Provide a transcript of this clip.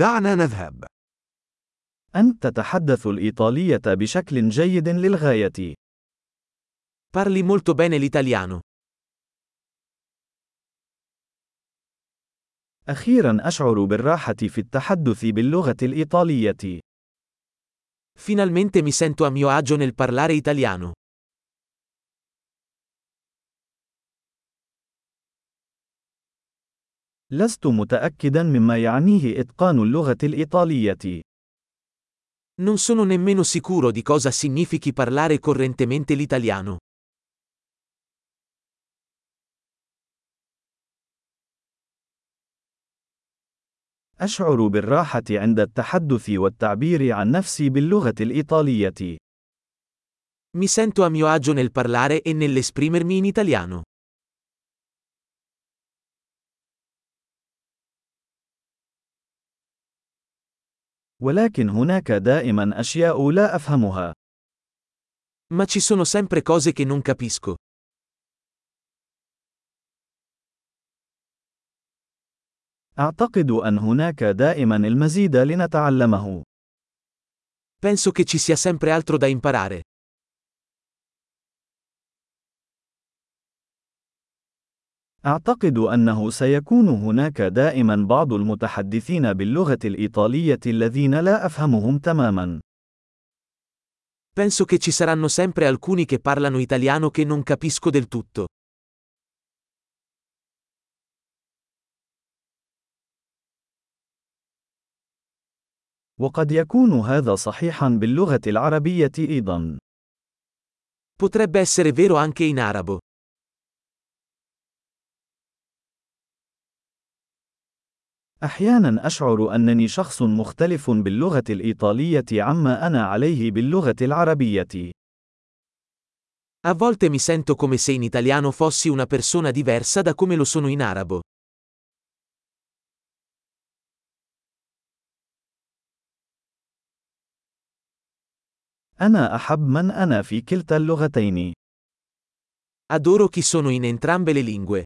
دعنا نذهب. أنت تتحدث الإيطالية بشكل جيد للغاية. Parli molto bene l'italiano. أخيرا أشعر بالراحة في التحدث باللغة الإيطالية. Finalmente mi sento a mio agio nel parlare italiano. لست متأكدا مما يعنيه إتقان اللغة الإيطالية. Non sono nemmeno sicuro di cosa significhi parlare correntemente l'italiano. أشعر بالراحة عند التحدث والتعبير عن نفسي باللغة الإيطالية. Mi sento a mio agio nel parlare e nell'esprimermi in italiano. ولكن هناك دائما أشياء لا أفهمها. Ma ci sono sempre cose che non capisco. أعتقد أن هناك دائما المزيد لنتعلمه. Penso che ci sia sempre altro da imparare. أعتقد أنه سيكون هناك دائما بعض المتحدثين باللغة الإيطالية الذين لا أفهمهم تماما. Penso che ci saranno sempre alcuni che parlano italiano che non capisco del tutto. وقد يكون هذا صحيحا باللغة العربية أيضا. Potrebbe essere vero anche in arabo. أحيانا أشعر أنني شخص مختلف باللغة الإيطالية عما أنا عليه باللغة العربية. A volte mi sento come se in italiano fossi una persona diversa da come lo sono in arabo. أنا أحب من أنا في كلتا اللغتين. Adoro chi sono in entrambe le lingue.